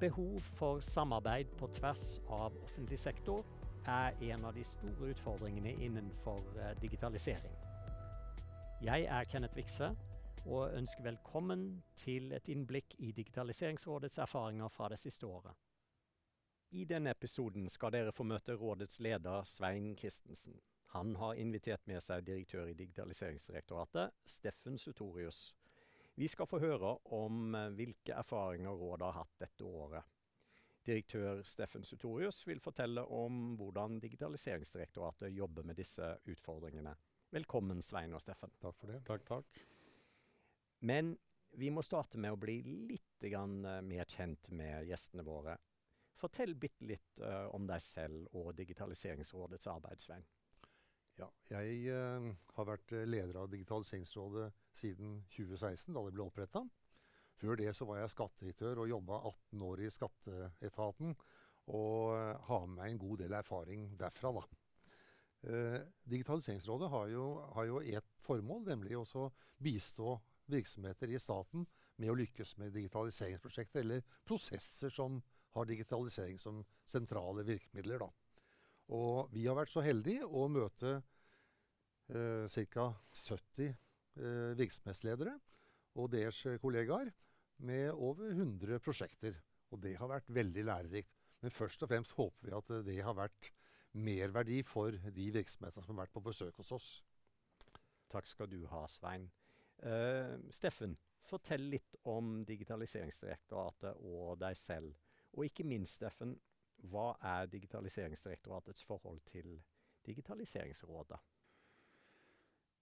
Behov for samarbeid på tvers av offentlig sektor er en av de store utfordringene innenfor eh, digitalisering. Jeg er Kenneth Vikse og ønsker velkommen til et innblikk i Digitaliseringsrådets erfaringer fra det siste året. I denne episoden skal dere få møte rådets leder Svein Christensen. Han har invitert med seg direktør i Digitaliseringsdirektoratet, Steffen Sutorius. Vi skal få høre om eh, hvilke erfaringer rådet har hatt dette året. Direktør Steffen Sutorius vil fortelle om hvordan Digitaliseringsdirektoratet jobber med disse utfordringene. Velkommen, Svein og Steffen. Takk for det. Takk, takk. Men vi må starte med å bli litt grann, eh, mer kjent med gjestene våre. Fortell bitte litt uh, om deg selv og Digitaliseringsrådets arbeid, Svein. Ja, jeg uh, har vært leder av Digitaliseringsrådet siden 2016, da det ble oppretta. Før det så var jeg skattedirektør og jobba 18 år i skatteetaten. Og uh, har med meg en god del erfaring derfra, da. Digitaliseringsrådet har jo, har jo ett formål, nemlig å bistå virksomheter i staten med å lykkes med digitaliseringsprosjekter eller prosesser som har digitalisering som sentrale virkemidler. Da. Og vi har vært så heldige å møte eh, ca. 70 eh, virksomhetsledere og deres kollegaer med over 100 prosjekter. Og det har vært veldig lærerikt. Men først og fremst håper vi at det har vært merverdi for de virksomhetene som har vært på besøk hos oss. Takk skal du ha, Svein. Uh, Steffen, fortell litt om Digitaliseringsdirektoratet og deg selv. Og ikke minst, Steffen, hva er Digitaliseringsdirektoratets forhold til Digitaliseringsrådet?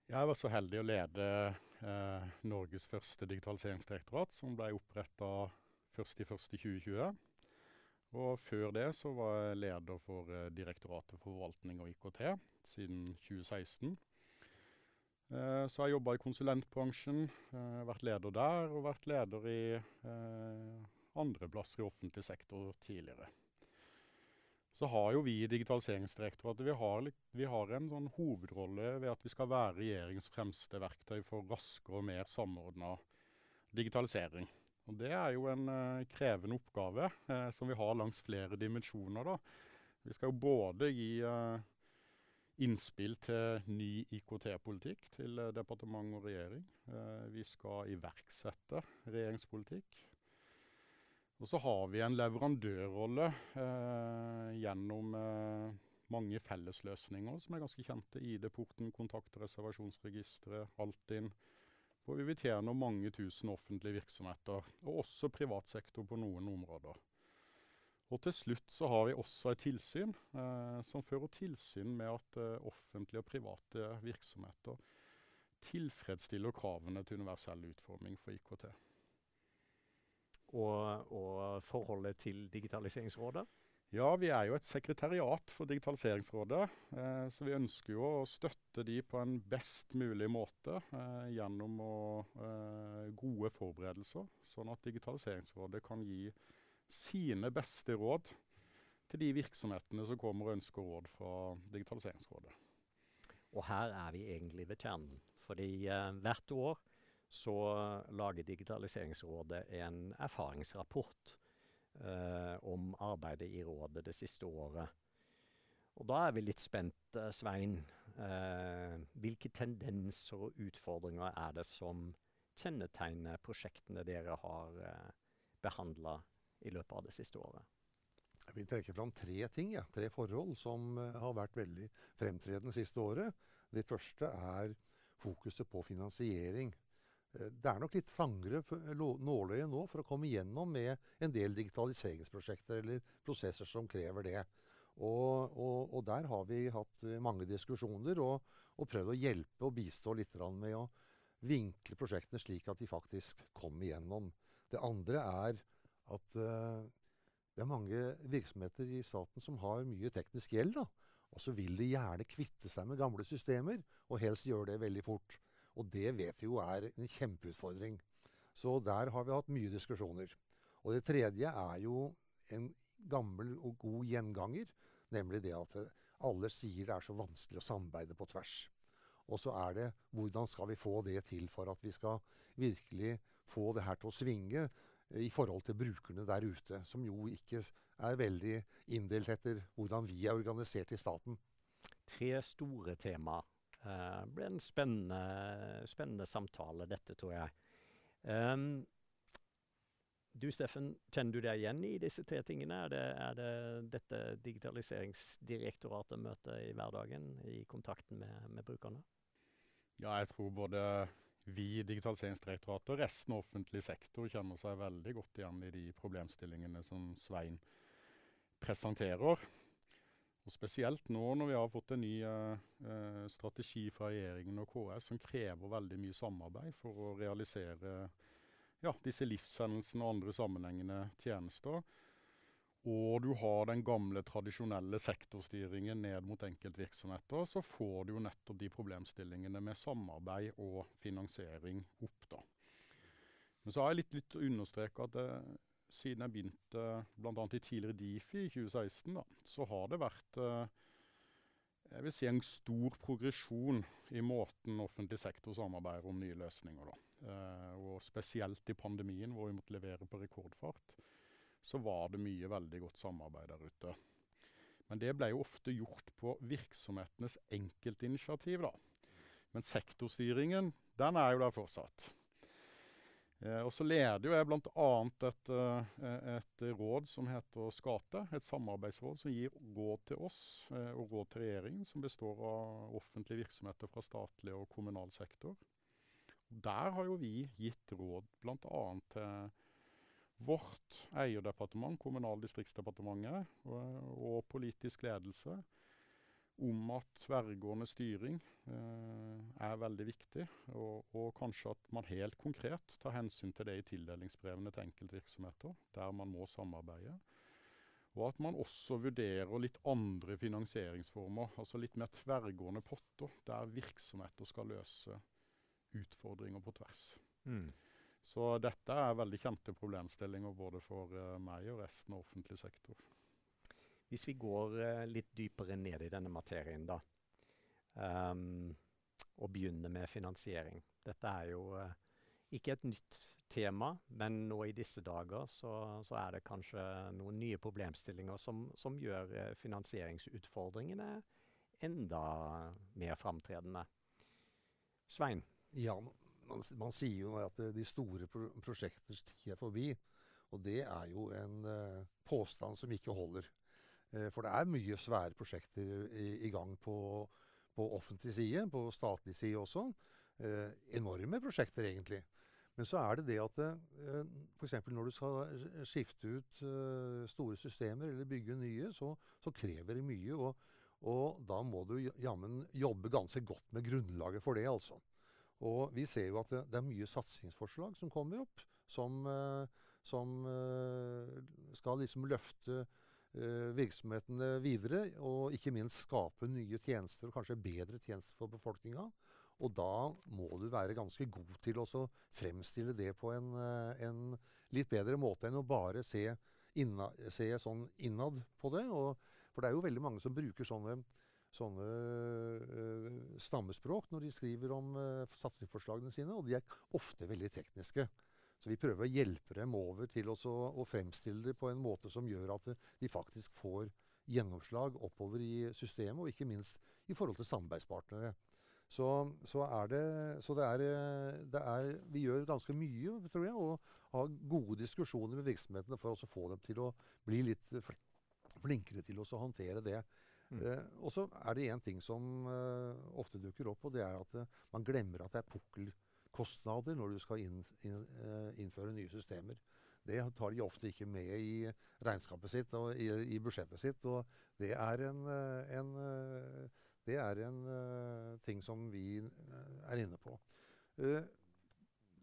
Jeg har vært så heldig å lede eh, Norges første digitaliseringsdirektorat, som ble oppretta 1.1.2020. Og før det så var jeg leder for eh, Direktoratet for forvaltning og IKT siden 2016. Eh, så har jeg jobba i konsulentbransjen, eh, vært leder der, og vært leder i eh, andre plasser i offentlig sektor tidligere. Så har jo vi i Digitaliseringsdirektoratet vi har, vi har en sånn hovedrolle ved at vi skal være regjeringens fremste verktøy for raskere og mer samordna digitalisering. Og Det er jo en uh, krevende oppgave uh, som vi har langs flere dimensjoner. da. Vi skal jo både gi uh, innspill til ny IKT-politikk til departement og regjering. vi skal iverksette regjeringspolitikk. Og så har vi en leverandørrolle eh, gjennom eh, mange fellesløsninger som er ganske kjente. ID-porten, kontakt- og reservasjonsregisteret, Altinn. Hvor vi betjener mange tusen offentlige virksomheter, og også privat sektor på noen områder. Og til slutt så har vi også et tilsyn eh, som fører tilsyn med at eh, offentlige og private virksomheter tilfredsstiller kravene til universell utforming for IKT og, og forholdet til Digitaliseringsrådet? Ja, vi er jo et sekretariat for Digitaliseringsrådet. Eh, så vi ønsker jo å støtte de på en best mulig måte eh, gjennom å, eh, gode forberedelser, sånn at Digitaliseringsrådet kan gi sine beste råd til de virksomhetene som kommer og ønsker råd fra Digitaliseringsrådet. Og her er vi egentlig ved kjernen. Fordi eh, hvert år så lager Digitaliseringsrådet en erfaringsrapport eh, om arbeidet i rådet det siste året. Og da er vi litt spent, eh, Svein. Eh, hvilke tendenser og utfordringer er det som kjennetegner prosjektene dere har eh, behandla i løpet av det siste året? Jeg vil trekke fram tre ting, ja. tre forhold som har vært veldig fremtredende siste året. Det første er fokuset på finansiering. Eh, det er nok litt trangere nåløye nå for å komme igjennom med en del digitaliseringsprosjekter eller prosesser som krever det. Og, og, og der har vi hatt eh, mange diskusjoner og, og prøvd å hjelpe og bistå litt med å vinkle prosjektene slik at de faktisk kommer igjennom. Det andre er at uh, det er mange virksomheter i staten som har mye teknisk gjeld. da, Og så vil de gjerne kvitte seg med gamle systemer, og helst gjøre det veldig fort. Og det vet vi jo er en kjempeutfordring. Så der har vi hatt mye diskusjoner. Og det tredje er jo en gammel og god gjenganger, nemlig det at alle sier det er så vanskelig å samarbeide på tvers. Og så er det hvordan skal vi få det til for at vi skal virkelig få det her til å svinge i forhold til brukerne der ute, som jo ikke er veldig inndelt etter hvordan vi er organisert i staten. Tre store tema. Det uh, ble en spennende, spennende, samtale, dette, tror jeg. Um, du Steffen, kjenner du deg igjen i disse tre tingene? Er det, er det dette digitaliseringsdirektoratet møter i hverdagen, i kontakten med, med brukerne? Ja, jeg tror både vi i Digitaliseringsdirektoratet og resten av offentlig sektor kjenner seg veldig godt igjen i de problemstillingene som Svein presenterer. Og Spesielt nå når vi har fått en ny eh, strategi fra regjeringen og KS som krever veldig mye samarbeid for å realisere ja, disse livshendelsene og andre sammenhengende tjenester. Og du har den gamle, tradisjonelle sektorstyringen ned mot enkeltvirksomheter, så får du jo nettopp de problemstillingene med samarbeid og finansiering opp. da. Men så har jeg litt lyst til å understreke at det, siden jeg begynte bl.a. i tidligere Difi i 2016, da, så har det vært eh, jeg vil si en stor progresjon i måten offentlig sektor samarbeider om nye løsninger. Da. Eh, og spesielt i pandemien, hvor vi måtte levere på rekordfart, så var det mye veldig godt samarbeid der ute. Men det ble jo ofte gjort på virksomhetenes enkeltinitiativ, da. Men sektorstyringen, den er jo der fortsatt. Eh, og så leder jo jeg bl.a. Et, eh, et råd som heter Skate. Et samarbeidsråd som gir råd til oss eh, og råd til regjeringen, som består av offentlige virksomheter fra statlig og kommunal sektor. Der har jo vi gitt råd bl.a. til vårt eierdepartement, Kommunal- og distriktsdepartementet, og politisk ledelse om at tverrgående styring eh, er veldig viktig, og, og, kanskje at man helt konkret tar hensyn til det i tildelingsbrevene til enkeltvirksomheter, der man må samarbeide. Og at man også vurderer litt andre finansieringsformer, altså litt mer tverrgående potter, der virksomheter skal løse utfordringer på tvers. Mm. Så dette er veldig kjente problemstillinger både for uh, meg og resten av offentlig sektor. Hvis vi går uh, litt dypere ned i denne materien, da, um, og begynner med finansiering. Dette er jo uh, ikke et nytt tema, men nå i disse dager så, så er det kanskje noen nye problemstillinger som, som gjør uh, finansieringsutfordringene enda mer framtredende. Svein? Ja, man, man, sier jo at de store pro prosjekters tid er forbi. Og det er jo en uh, påstand som ikke holder. Eh, for det er mye svære prosjekter i, i gang på, på, offentlig side, på statlig side også. Eh, enorme prosjekter, egentlig. Men så er det det at eh, f.eks. når du skal skifte ut eh, store systemer eller bygge nye, så, så krever det mye. Og, og da må du jammen jobbe ganske godt med grunnlaget for det, altså. Og vi ser jo at det, det er mye satsingsforslag som kommer opp, som, eh, som skal liksom løfte virksomhetene videre, og ikke minst skape nye tjenester, og kanskje bedre tjenester for befolkninga. Og da må du være ganske god til å fremstille det på en, eh, en, litt bedre måte enn å bare se, inna, se sånn innad på det. Og, for det er jo veldig mange som bruker sånne, sånne uh, stammespråk når de skriver om uh, satsingsforslagene sine, og de er ofte veldig tekniske. Så vi prøver å hjelpe dem over til å, å fremstille det på en måte som gjør at de faktisk får gjennomslag oppover i systemet, og ikke minst i forhold til samarbeidspartnere. Så, så, er det, så det, er, det er, Vi gjør ganske mye, tror jeg, og har gode diskusjoner med virksomhetene for å få dem til å bli litt flinkere til å håndtere det. Mm. Eh, og så er det én ting som eh, ofte dukker opp, og det er at eh, man glemmer at det er pukkel kostnader når du skal inn, inn, uh, innføre nye systemer. Det tar de ofte ikke med i regnskapet sitt og i, i budsjettet sitt. Og det er en, eh, en, eh, det er en ting som vi er inne på.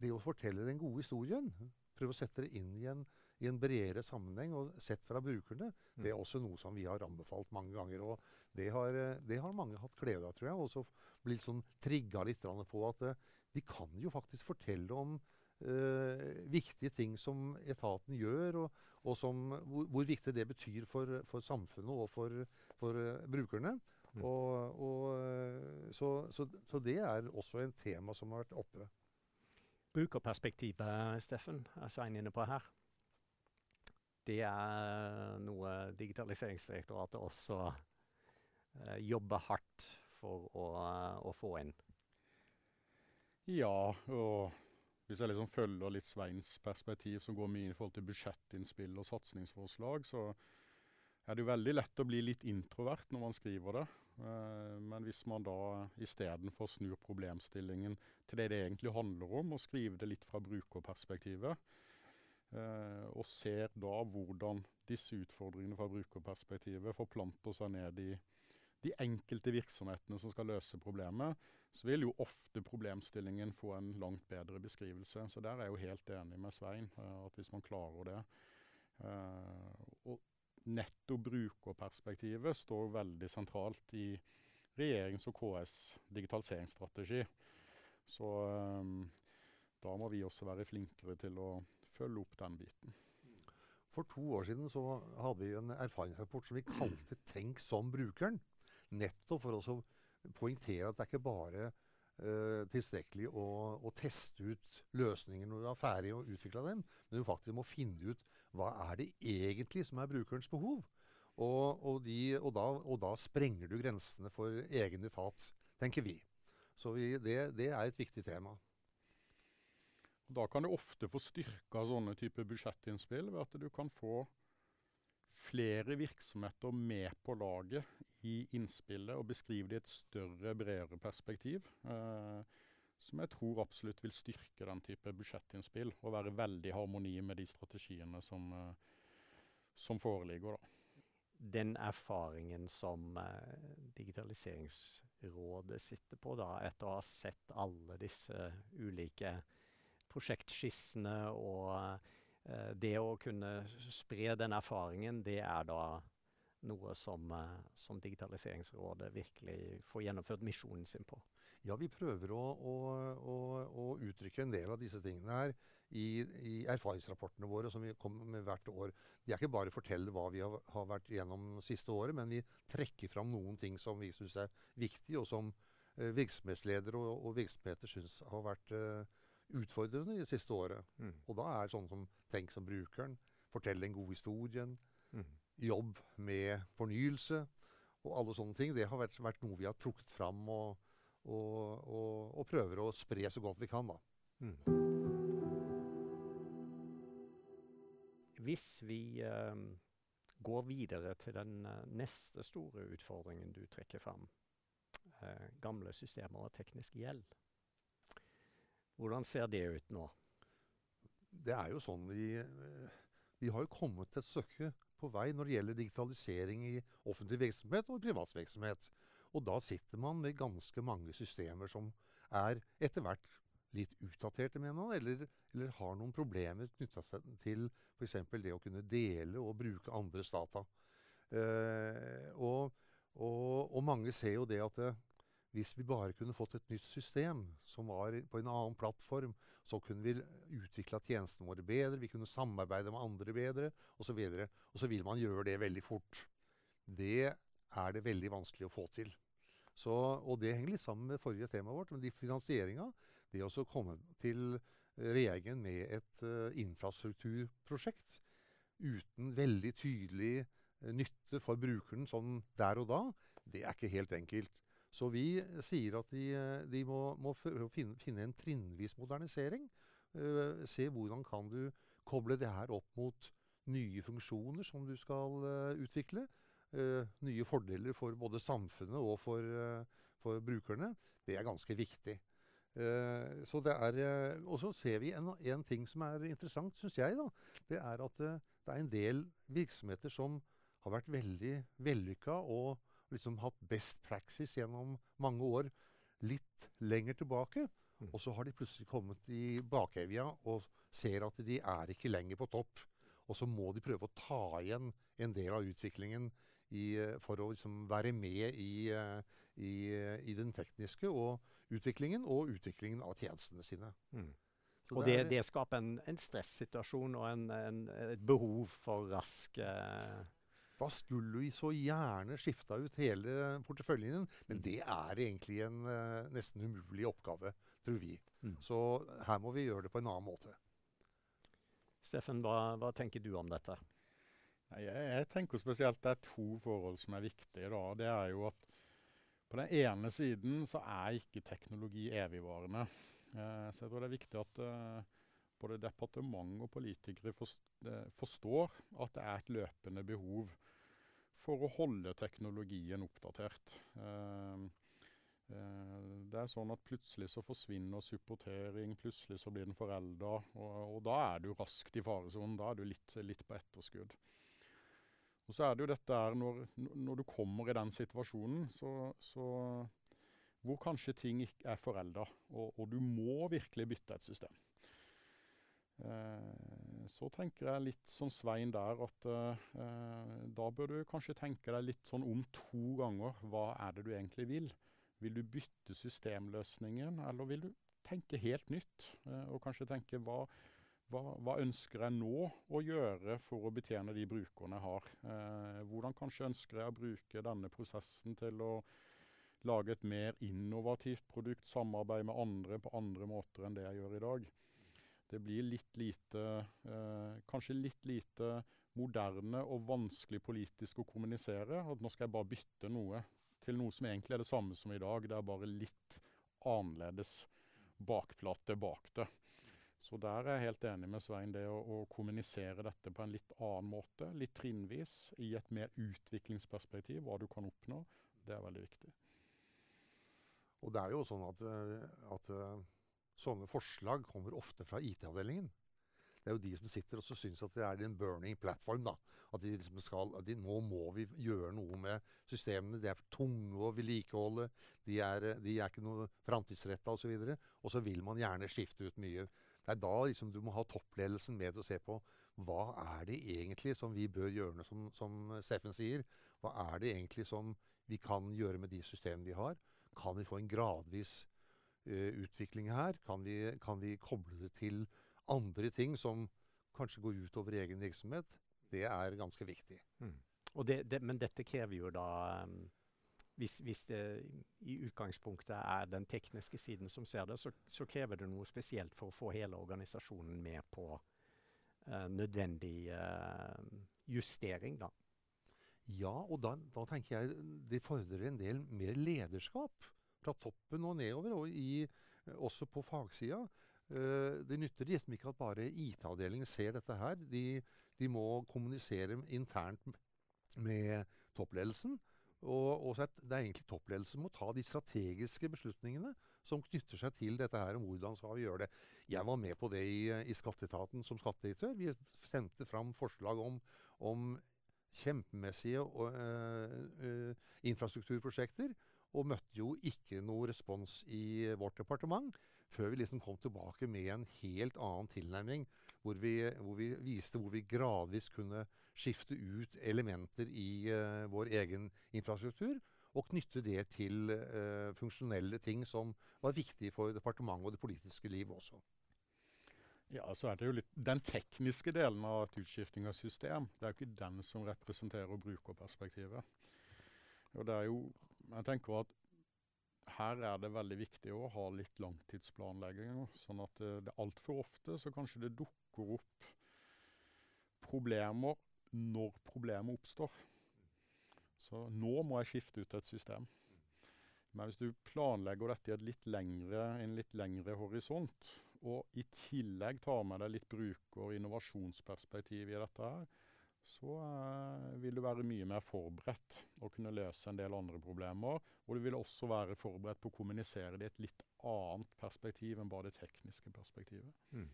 Det å fortelle den gode historien, prøve å sette det inn i en, i en bredere sammenheng og sett fra brukerne, mm. det er også noe som vi har anbefalt mange ganger. Og det har, det har mange hatt glede av, tror jeg. Og så blitt sånn trigga litt på at de kan jo faktisk fortelle om uh, viktige ting som etaten gjør, og, og som, hvor, hvor, viktig det betyr for, for samfunnet og for, for uh, brukerne. Mm. Og, og, så, så, så, det er også en tema som har vært oppe. Brukerperspektivet, Steffen, er Svein inne på her. Det er noe Digitaliseringsdirektoratet også eh, jobber hardt for å, å få inn. Ja, og hvis jeg liksom følger litt Sveins perspektiv, som går mye i forhold til budsjettinnspill og satsingsforslag, så er det jo veldig lett å bli litt introvert når man skriver det. Eh, men hvis man da istedenfor snur problemstillingen til det det egentlig handler om, og skriver det litt fra brukerperspektivet, eh, og ser da hvordan disse utfordringene fra brukerperspektivet forplanter seg ned i de enkelte virksomhetene som skal løse problemet, så vil jo ofte problemstillingen få en langt bedre beskrivelse. Så der er jeg jo helt enig med Svein, eh, at hvis man klarer det og netto brukerperspektivet står veldig sentralt i regjerings- og KS' digitaliseringsstrategi. Så da må vi også være flinkere til å følge opp den biten. For to år siden så hadde vi en erfaringsrapport som vi kalte 'Tenk som brukeren'. Nettopp for å poengtere at det er ikke bare uh, tilstrekkelig å, å, teste ut løsninger når du er ferdig og utvikla dem, men du faktisk må finne ut hva er det egentlig som er brukerens behov. Og, og, de, og, da, og da, sprenger du grensene for egen etat, tenker vi. Så vi, det, det, er et viktig tema. Da kan du ofte få styrka sånne type budsjettinnspill ved at du kan få flere virksomheter med på laget i innspillet og beskrive det i et større, bredere perspektiv. Eh, som jeg tror absolutt vil styrke den type budsjettinnspill, og være veldig i harmoni med de strategiene som, eh, som foreligger. da. Den erfaringen som eh, Digitaliseringsrådet sitter på, da, etter å ha sett alle disse ulike prosjektskissene og eh, det å kunne spre den erfaringen, det er da noe som, eh, som Digitaliseringsrådet virkelig får gjennomført misjonen sin på. Ja, vi prøver å, å, å, å, uttrykke en del av disse tingene her i, i, erfaringsrapportene våre som vi kommer med hvert år. Det er ikke bare å fortelle hva vi har, har vært gjennom siste året, men vi trekker fram noen ting som vi syns er viktig, og som eh, virksomhetsledere og, og virksomheter syns har vært eh, utfordrende i det siste året. Mm. Og da er sånn som tenk som brukeren, fortell en god historie, mm. jobb med fornyelse og alle sånne ting. Det har vært, vært noe vi har trukket fram. og og, og, og, prøver å spre så godt vi kan, da. Mm. Hvis vi eh, går videre til den uh, neste store utfordringen du trekker fram, eh, gamle systemer og teknisk gjeld. Hvordan ser det ut nå? Det er jo sånn vi, vi har jo kommet et stykke på vei når det gjelder digitalisering i offentlig virksomhet og privat virksomhet. Og da sitter man med ganske mange systemer som er etter hvert litt utdaterte, mener man, eller, eller har noen problemer knytta til f.eks. det å kunne dele og bruke andres data. Eh, og, og, og, mange ser jo det at eh, hvis vi bare kunne fått et nytt system som var på en annen plattform, så kunne vi utvikla tjenestene våre bedre, vi kunne samarbeide med andre bedre osv. Og, og så vil man gjøre det veldig fort. Det er det veldig vanskelig å få til. Så, og det henger litt sammen med forrige temaet vårt, men de finansieringa. Det å komme til regjeringen med et uh, infrastrukturprosjekt uten veldig tydelig uh, nytte for brukeren sånn der og da, det er ikke helt enkelt. Så vi sier at de, eh, de må, må finne, finne, en trinnvis modernisering. Uh, se hvordan kan du koble det her opp mot nye funksjoner som du skal utvikle uh, nye fordeler for både samfunnet og for, uh, for brukerne, det er ganske viktig. Uh, så det er, Og så ser vi en, en ting som er interessant, syns jeg. da, Det er at det er en del virksomheter som har vært veldig vellykka og liksom hatt best praksis gjennom mange år litt lenger tilbake. Mm. Og så har de plutselig kommet i bakevja og ser at de er ikke lenger på topp. Og så må de prøve å ta igjen en del av utviklingen i, eh, for å liksom være med i, eh, i, eh, i, den tekniske og utviklingen og utviklingen av tjenestene sine. Mm. Og det, det, skaper en, en stressituasjon og en, en, et behov for rask eh, Da skulle vi så gjerne skifta ut hele porteføljen din, men Mm. det er egentlig en eh, nesten umulig oppgave, tror vi. Mm. Så her må vi gjøre det på en annen måte. Steffen, hva, hva tenker du om dette? Nei, Jeg, jeg tenker spesielt det er to forhold som er viktige. da. Det er jo at på den ene siden så er ikke teknologi evigvarende. Eh, så jeg tror det er viktig at eh, både departement og politikere eh, forstår at det er et løpende behov for å holde teknologien oppdatert. Eh, eh, det er sånn at plutselig så forsvinner supportering, plutselig så blir den forelda, og, og da er du raskt i faresonen. Da er du litt, litt på etterskudd. Og så er det jo dette her når, når du kommer i den situasjonen, så, så hvor kanskje ting er forelda, og, og du må virkelig bytte et system. Eh, så tenker jeg litt som Svein der, at eh, da bør du kanskje tenke deg litt sånn om to ganger. Hva er det du egentlig vil? Vil du bytte systemløsningen, eller vil du tenke helt nytt? Eh, og kanskje tenke hva, hva, hva ønsker jeg nå å gjøre for å betjene de brukerne jeg har? Eh, hvordan kanskje ønsker jeg å bruke denne prosessen til å lage et mer innovativt produkt, samarbeide med andre på andre måter enn det jeg gjør i dag? Det blir litt lite eh, Kanskje litt lite moderne og vanskelig politisk å kommunisere. At nå skal jeg bare bytte noe til noe som egentlig er det samme som i dag. Det er bare litt annerledes bakplate bak det. Så der er jeg helt enig med Svein. Det å, å kommunisere dette på en litt annen måte, litt trinnvis, i et mer utviklingsperspektiv, hva du kan oppnå, det er veldig viktig. Og det er jo sånn at, eh, at eh, sånne forslag kommer ofte fra IT-avdelingen. Det er jo de som sitter og så syns at det er en burning platform. da. At de liksom skal, at de, nå må vi gjøre noe med systemene. De er for tunge å vedlikeholde. De de er ikke noe framtidsretta osv. Og, så og så vil man gjerne skifte ut mye. Det er da liksom du må ha toppledelsen med til å se på hva er det egentlig som vi bør gjøre, som, som Steffen sier. Hva er det egentlig som vi kan gjøre med de systemene vi har? Kan vi få en gradvis utvikling her? Kan vi, kan vi koble det til andre ting som kanskje går ut over egen virksomhet? Det er ganske viktig. Og det, det, men dette krever jo da um, hvis, hvis det i utgangspunktet er den tekniske siden som ser det, så, så krever det noe spesielt for å få hele organisasjonen med på uh, nødvendig uh, justering, da. Ja, og da, da tenker jeg det fordrer en del mer lederskap fra toppen og nedover, og i, også på fagsida. Uh, det nytter liksom ikke at bare IT-avdelingen ser dette her. De, de, må kommunisere internt med toppledelsen. Og, og det er egentlig toppledelsen som må ta de strategiske beslutningene som knytter seg til dette her, om hvordan skal vi gjøre det. Jeg var med på det i, i Skatteetaten som skattedirektør. Vi sendte fram forslag om, om kjempemessige uh, uh, infrastrukturprosjekter, og møtte jo ikke noe respons i vårt departement før vi liksom kom tilbake med en helt annen tilnærming, hvor vi, hvor vi viste hvor vi gradvis kunne skifte ut elementer i uh, vår egen infrastruktur, og knytte det til uh, funksjonelle ting som var viktige for departementet og det politiske liv også. Ja, så er det jo litt Den tekniske delen av et utskifting av system, det er jo ikke den som representerer brukerperspektivet. Og det er jo Jeg tenker at her er det veldig viktig å ha litt langtidsplanlegging. Sånn at det, det altfor ofte så kanskje det dukker opp problemer når problemet oppstår. Så nå må jeg skifte ut et system. Men hvis du planlegger dette i lengre, en litt lengre horisont, og i tillegg tar med deg litt bruker- og innovasjonsperspektiv i dette her, så eh, vil du være mye mer forberedt og kunne løse en del andre problemer. Og du vil også være forberedt på å kommunisere det i et litt annet perspektiv enn bare det tekniske perspektivet. Mm.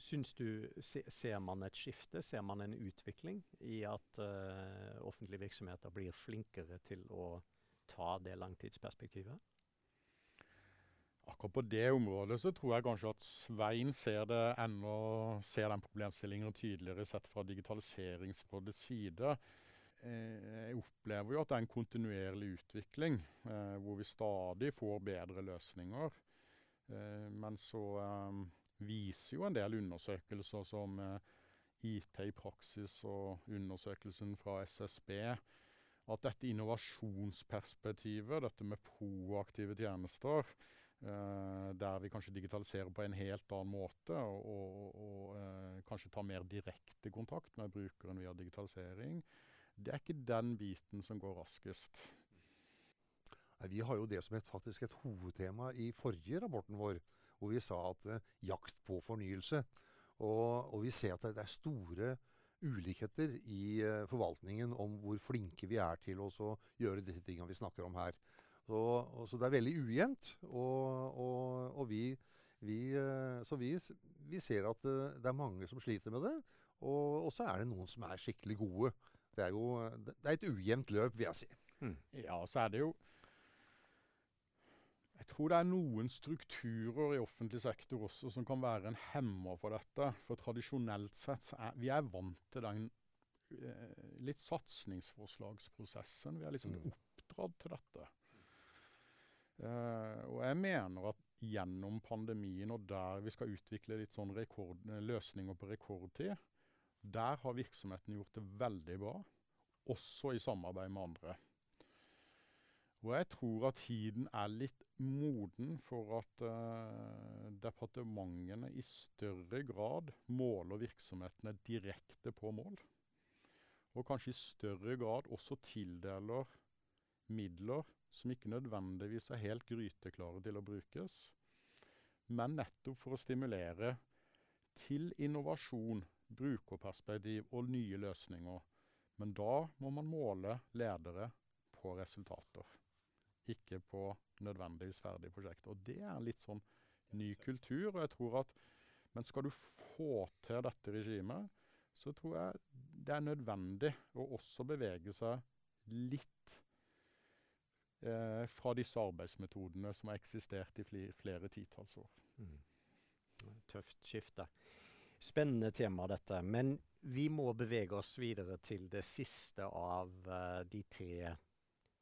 Syns du, se, Ser man et skifte, ser man en utvikling i at uh, offentlige virksomheter blir flinkere til å ta det langtidsperspektivet? Akkurat på det området så tror jeg kanskje at Svein ser, det enda, ser den problemstillingen tydeligere sett fra Digitaliseringsrådets side. Eh, jeg opplever jo at det er en kontinuerlig utvikling, eh, hvor vi stadig får bedre løsninger. Eh, men så viser jo en del undersøkelser som IT i praksis og undersøkelsen fra SSB, at dette innovasjonsperspektivet, dette med proaktive tjenester, der vi kanskje digitaliserer på en helt annen måte, og, og, eh, kanskje tar mer direkte kontakt med brukeren via digitalisering, det er ikke den biten som går raskest. Vi har jo det som et, faktisk et hovedtema i forrige rapporten vår, hvor vi sa at eh, jakt på fornyelse. Og, og vi ser at det, er store ulikheter i uh, forvaltningen om hvor flinke vi er til å gjøre disse tingene vi snakker om her. Så, og, så det er veldig ujevnt. Og, og, og vi, vi, uh, så vi, vi, ser at uh, det er mange som sliter med det. Og, så er det noen som er skikkelig gode. Det er jo det er et ujevnt løp, vil jeg si. Mm. Ja, så er det jo jeg tror det er noen strukturer i offentlig sektor også som kan være en hemmer for dette. For tradisjonelt sett er vi er vant til den eh, litt satsingsforslagsprosessen. Vi er liksom mm. oppdratt til dette. Uh, og jeg mener at gjennom pandemien og der vi skal utvikle litt sånn rekord, løsninger på rekordtid, der har virksomheten gjort det veldig bra. Også i samarbeid med andre. Og jeg tror at tiden er litt moden for at uh, departementene i større grad måler virksomhetene direkte på mål. Og kanskje i større grad også tildeler midler som ikke nødvendigvis er helt gryteklare til å brukes, men nettopp for å stimulere til innovasjon, brukerperspektiv og nye løsninger. Men da må man måle ledere på resultater ikke på nødvendigvis ferdige prosjekter. Og det er litt sånn ny kultur. og jeg tror at Men skal du få til dette regimet, så tror jeg det er nødvendig å også bevege seg litt eh, fra disse arbeidsmetodene som har eksistert i flere titalls år. Mm. Tøft skifte. Spennende tema, dette. Men vi må bevege oss videre til det siste av uh, de tre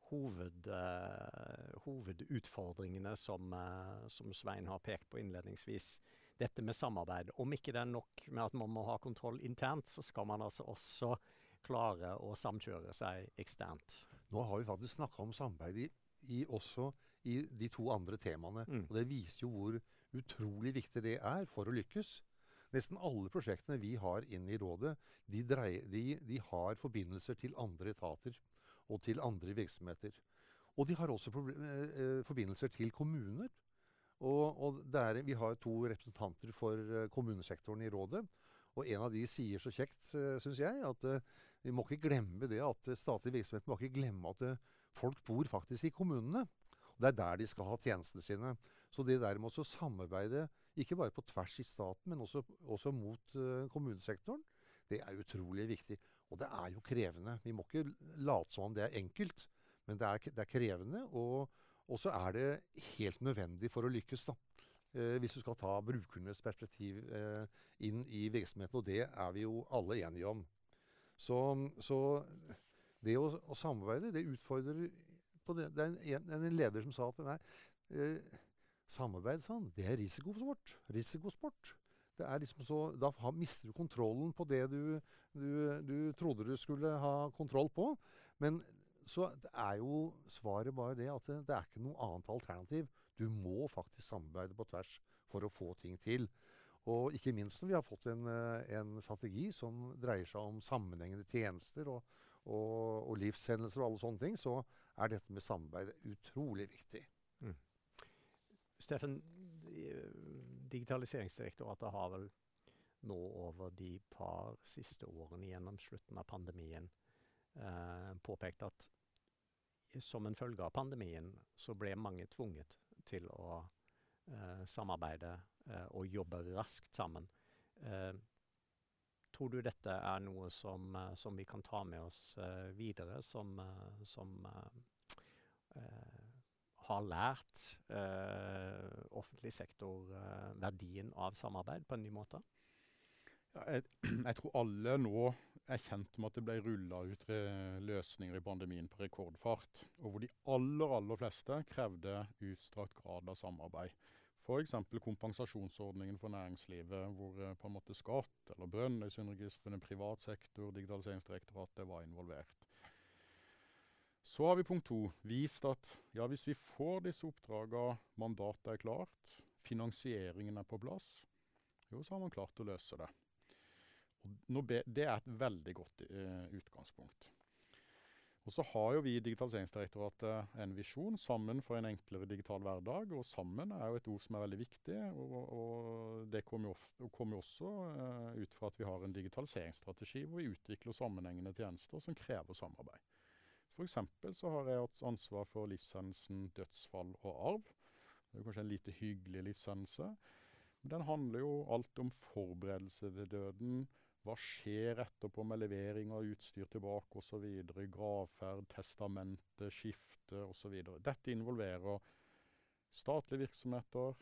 hoved, uh, hovedutfordringene som, uh, som, Svein har pekt på innledningsvis. Dette med samarbeid. Om ikke det er nok med at man må ha kontroll internt, så skal man altså også klare å samkjøre seg eksternt. Nå har vi faktisk snakka om samarbeid i, i, også i de to andre temaene. Mm. Og det viser jo hvor utrolig viktig det er for å lykkes. Nesten alle prosjektene vi har inne i rådet, de, dreier, de, de har forbindelser til andre etater og til andre virksomheter. Og de har også eh, eh, forbindelser til kommuner. Og, og der, vi har to representanter for eh, kommunesektoren i rådet. Og en av de sier så kjekt, syns jeg, at vi må ikke glemme det at statlige virksomheter må ikke glemme at folk bor faktisk i kommunene. Det er der de skal ha tjenestene sine. Så det der med å samarbeide, ikke bare på tvers i staten, men også, også mot kommunesektoren, det er utrolig viktig. Og det er jo krevende. Vi må ikke late som om det er enkelt, men det er, det er krevende. Og, og, så er det helt nødvendig for å lykkes, da. Eh, hvis du skal ta brukernes perspektiv eh, inn i virksomheten. Og det er vi jo alle enige om. Så, så det å, å, samarbeide, det utfordrer det. Det er en, en leder som sa at nei, eh, samarbeid sånn, det er risikosport. Risikosport. Det er liksom så, da mister du kontrollen på det du, du, du, trodde du skulle ha kontroll på. Men så er jo svaret bare det at det, det er ikke noe annet alternativ. Du må faktisk samarbeide på tvers for å få ting til. Og ikke minst når vi har fått en, en strategi som dreier seg om sammenhengende tjenester og, og, og, livshendelser og alle sånne ting, så er dette med samarbeid utrolig viktig. Mm. Steffen, Digitaliseringsdirektoratet har vel nå over de par siste årene gjennom slutten av pandemien eh, påpekt at som en følge av pandemien så ble mange tvunget til å eh, samarbeide eh, og jobbe raskt sammen. Eh, tror du dette er noe som, som, vi kan ta med oss videre, som, som har lært offentlig sektor verdien av samarbeid på en ny måte? Ja, jeg, jeg, tror alle nå er kjent med at det ble rulla ut løsninger i pandemien på rekordfart. Og hvor de aller, aller fleste krevde utstrakt grad av samarbeid F.eks. kompensasjonsordningen for næringslivet, hvor eh, på en måte skatt eller Brønnøysundregistrene, privat sektor, Digitaliseringsdirektoratet var involvert. Så har vi punkt to. Vist at ja, hvis vi får disse oppdragene, mandatet er klart, finansieringen er på plass, jo, så har man klart å løse det. Og be, det er et veldig godt eh, utgangspunkt. Og så har jo vi i Digitaliseringsdirektoratet en visjon, 'Sammen for en enklere digital hverdag'. Og 'sammen' er jo et ord som er veldig viktig. Og, og det kommer jo, kom jo også uh, ut fra at vi har en digitaliseringsstrategi hvor vi utvikler sammenhengende tjenester som krever samarbeid. F.eks. så har jeg hatt ansvar for livshendelsen dødsfall og arv. Det er kanskje en lite hyggelig livshendelse. Men den handler jo alt om forberedelse til døden hva skjer etterpå med levering av utstyr tilbake osv.? Gravferd, testamente, skifte osv. Dette involverer statlige virksomheter.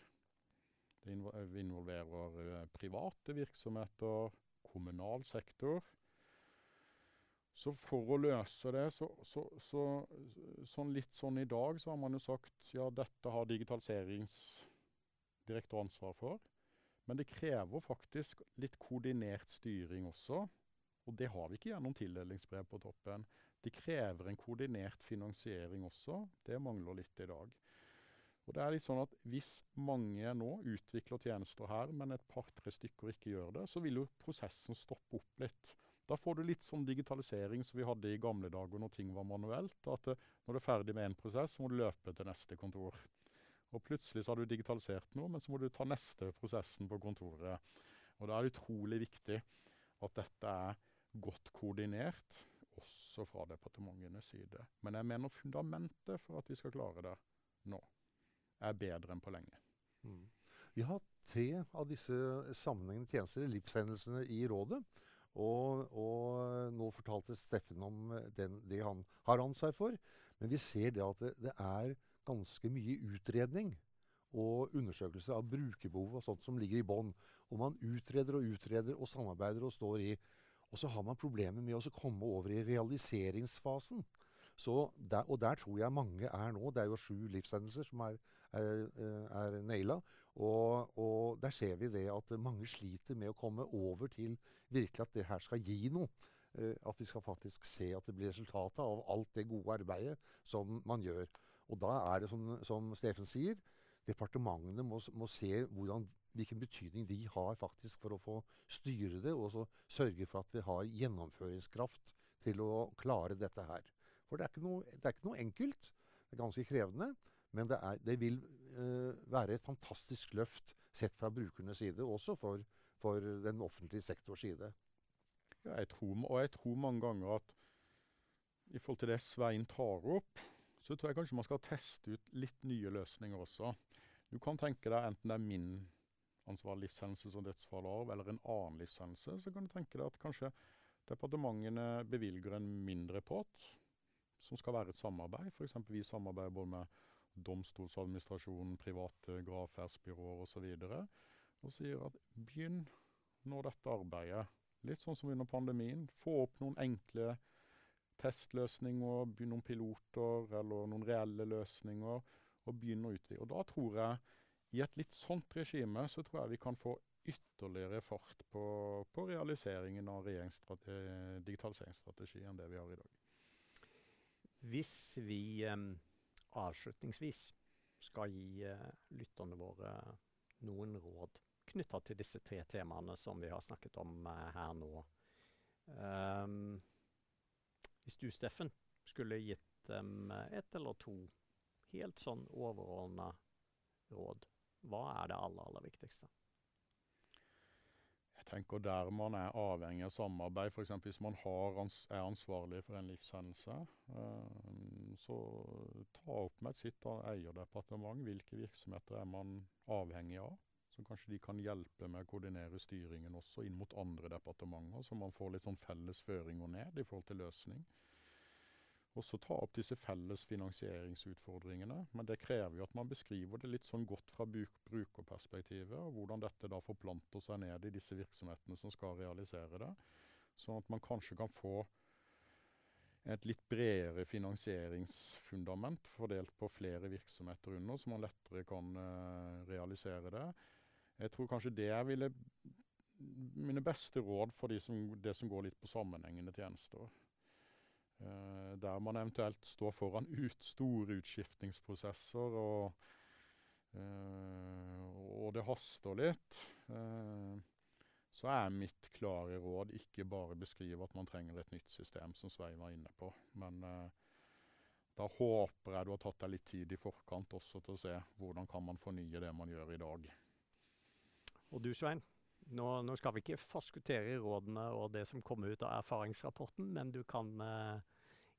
Det involverer uh, private virksomheter, kommunal sektor. Så for å løse det, så, så, så, sånn litt sånn i dag, så har man jo sagt ja, dette har digitaliseringsdirektoratet ansvar for. Men det krever faktisk litt koordinert styring også. Og det har vi ikke gjennom tildelingsbrev på toppen. Det krever en koordinert finansiering også. Det mangler litt i dag. Og det er litt sånn at Hvis mange nå utvikler tjenester her, men et par-tre stykker ikke gjør det, så vil jo prosessen stoppe opp litt. Da får du litt sånn digitalisering som vi hadde i gamle dager når ting var manuelt. At uh, når du er ferdig med én prosess, så må du løpe til neste kontor. Og plutselig så har du digitalisert noe, men så må du ta neste prosessen på kontoret. Og da er det utrolig viktig at dette er godt koordinert, også fra departementenes side. Men jeg mener fundamentet for at vi skal klare det nå, er bedre enn på lenge. Mm. Vi har tre av disse sammenhengende tjenester, livshendelsene, i rådet. Og, og, nå fortalte Steffen om den, det han har ansvar for. Men vi ser det at det, det er ganske mye utredning og undersøkelse av brukerbehov og sånt som ligger i bånn. Og man utreder og utreder og samarbeider og står i. Og så har man problemer med å komme over i realiseringsfasen. Der, og der tror jeg mange er nå. Det er jo sju livshendelser som er, er, er naila. Og, og, der ser vi det at mange sliter med å komme over til virkelig at det her skal gi noe. Uh, at vi skal faktisk se at det blir resultatet av alt det gode arbeidet som man gjør. Og da er det, som, som Steffen sier, departementene må, må se hvordan, hvilken betydning de har faktisk for å få styre det, og sørge for at vi har gjennomføringskraft til å klare dette her. For det er ikke noe, er ikke noe enkelt. Det er ganske krevende. Men det, er, det vil uh, være et fantastisk løft sett fra brukernes side, også for, for den offentlige sektors side. Ja, jeg tror, og jeg tror mange ganger at i forhold til det Svein tar opp, så tror jeg kanskje man skal teste ut litt nye løsninger også. Du kan tenke deg enten det er min ansvar livshendelse som dødsfall arv, eller en annen livshendelse, så kan du tenke deg at kanskje departementene bevilger en mindre pott som skal være et samarbeid. F.eks. vi samarbeider både med domstolsadministrasjonen, private gravferdsbyråer osv. Og, så og sier at begynn nå dette arbeidet. Litt sånn som under pandemien. Få opp noen enkle testløsninger, noen piloter eller noen reelle løsninger, og begynne å utvide. Og da tror jeg, i et litt sånt regime, så tror jeg vi kan få ytterligere fart på, på realiseringen av digitaliseringsstrategien digitaliseringsstrategi enn det vi har i dag. Hvis vi eh, avslutningsvis skal gi eh, lytterne våre noen råd knytta til disse tre temaene som vi har snakket om eh, her nå. Um, hvis du, Steffen, skulle gitt dem ett eller to helt sånn overordna råd, hva er det aller, aller viktigste? Jeg tenker Der man er avhengig av samarbeid, f.eks. hvis man ans er ansvarlig for en livshendelse, uh, så ta opp med sitt eierdepartement hvilke virksomheter er man avhengig av. Så kanskje de kan hjelpe med å koordinere styringen også inn mot andre departementer, så man får litt sånn felles føringer ned i forhold til løsning. Og så ta opp disse felles finansieringsutfordringene. Men det krever jo at man beskriver det litt sånn godt fra brukerperspektivet, og hvordan dette da forplanter seg ned i disse virksomhetene som skal realisere det. Sånn at man kanskje kan få et litt bredere finansieringsfundament fordelt på flere virksomheter under, så man lettere kan uh, realisere det. Jeg tror kanskje det ville mine beste råd for de som, det som går litt på sammenhengende tjenester. Eh, der man eventuelt står foran ut, store utskiftningsprosesser, og, eh, og det haster litt. Eh, så er mitt klare råd ikke bare beskrive at man trenger et nytt system, som Svein var inne på. Men da håper jeg du har tatt deg litt tid i forkant også til å se hvordan kan man fornye det man gjør i dag. Og du Svein, nå, nå skal vi ikke forskuttere rådene og det som kommer ut av erfaringsrapporten, men du kan eh,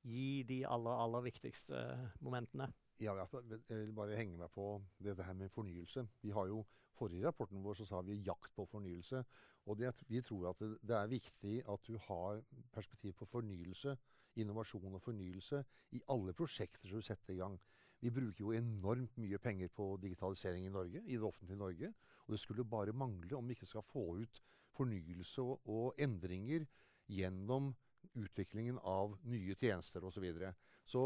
gi de aller, aller viktigste momentene. Ja, jeg vil bare henge meg på dette her med fornyelse. Vi har jo forrige rapporten vår så sa vi 'jakt på fornyelse'. Og det, vi tror at det, det, er viktig at du har perspektiv på fornyelse, innovasjon og fornyelse i alle prosjekter som du setter i gang. Vi bruker jo enormt mye penger på digitalisering i Norge, i det offentlige Norge. Og det skulle bare mangle om vi ikke skal få ut fornyelse og, og endringer gjennom utviklingen av nye tjenester osv. Så, videre. så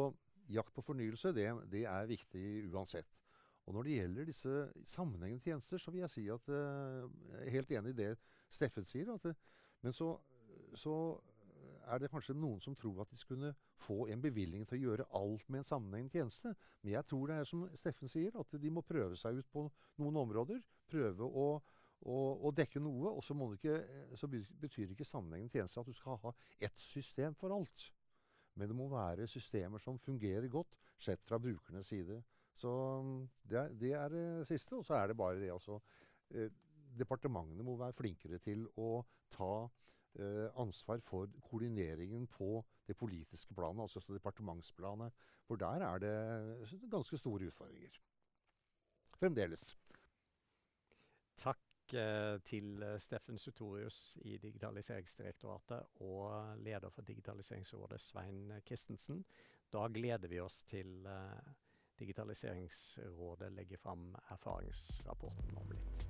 jakt på fornyelse, det, det er viktig uansett. Og når det gjelder disse sammenhengende tjenester, så vil jeg si at uh, Jeg er helt enig i det Steffen sier. Det, men så, så, er det kanskje noen som tror at de skulle få en bevilgning til å gjøre alt med en sammenhengende tjeneste. Men jeg tror det er som Steffen sier, at de må prøve seg ut på noen områder. Prøve å, å, å dekke noe. Og så, ikke, så betyr ikke sammenhengende tjeneste at du skal ha ett system for alt. Men det må være systemer som fungerer godt, sett fra brukernes side. Så mm, det er, det er det siste. Og så er det bare det altså eh, Departementene må være flinkere til å ta eh, ansvar for koordineringen på det politiske planet, altså departementsplanet. For der er det ganske store utfordringer. Fremdeles. Takk eh, til Steffen Sutorius i Digitaliseringsdirektoratet og leder for Digitaliseringsrådet, Svein Christensen. Da gleder vi oss til eh, Digitaliseringsrådet legger fram erfaringsrapporten om litt.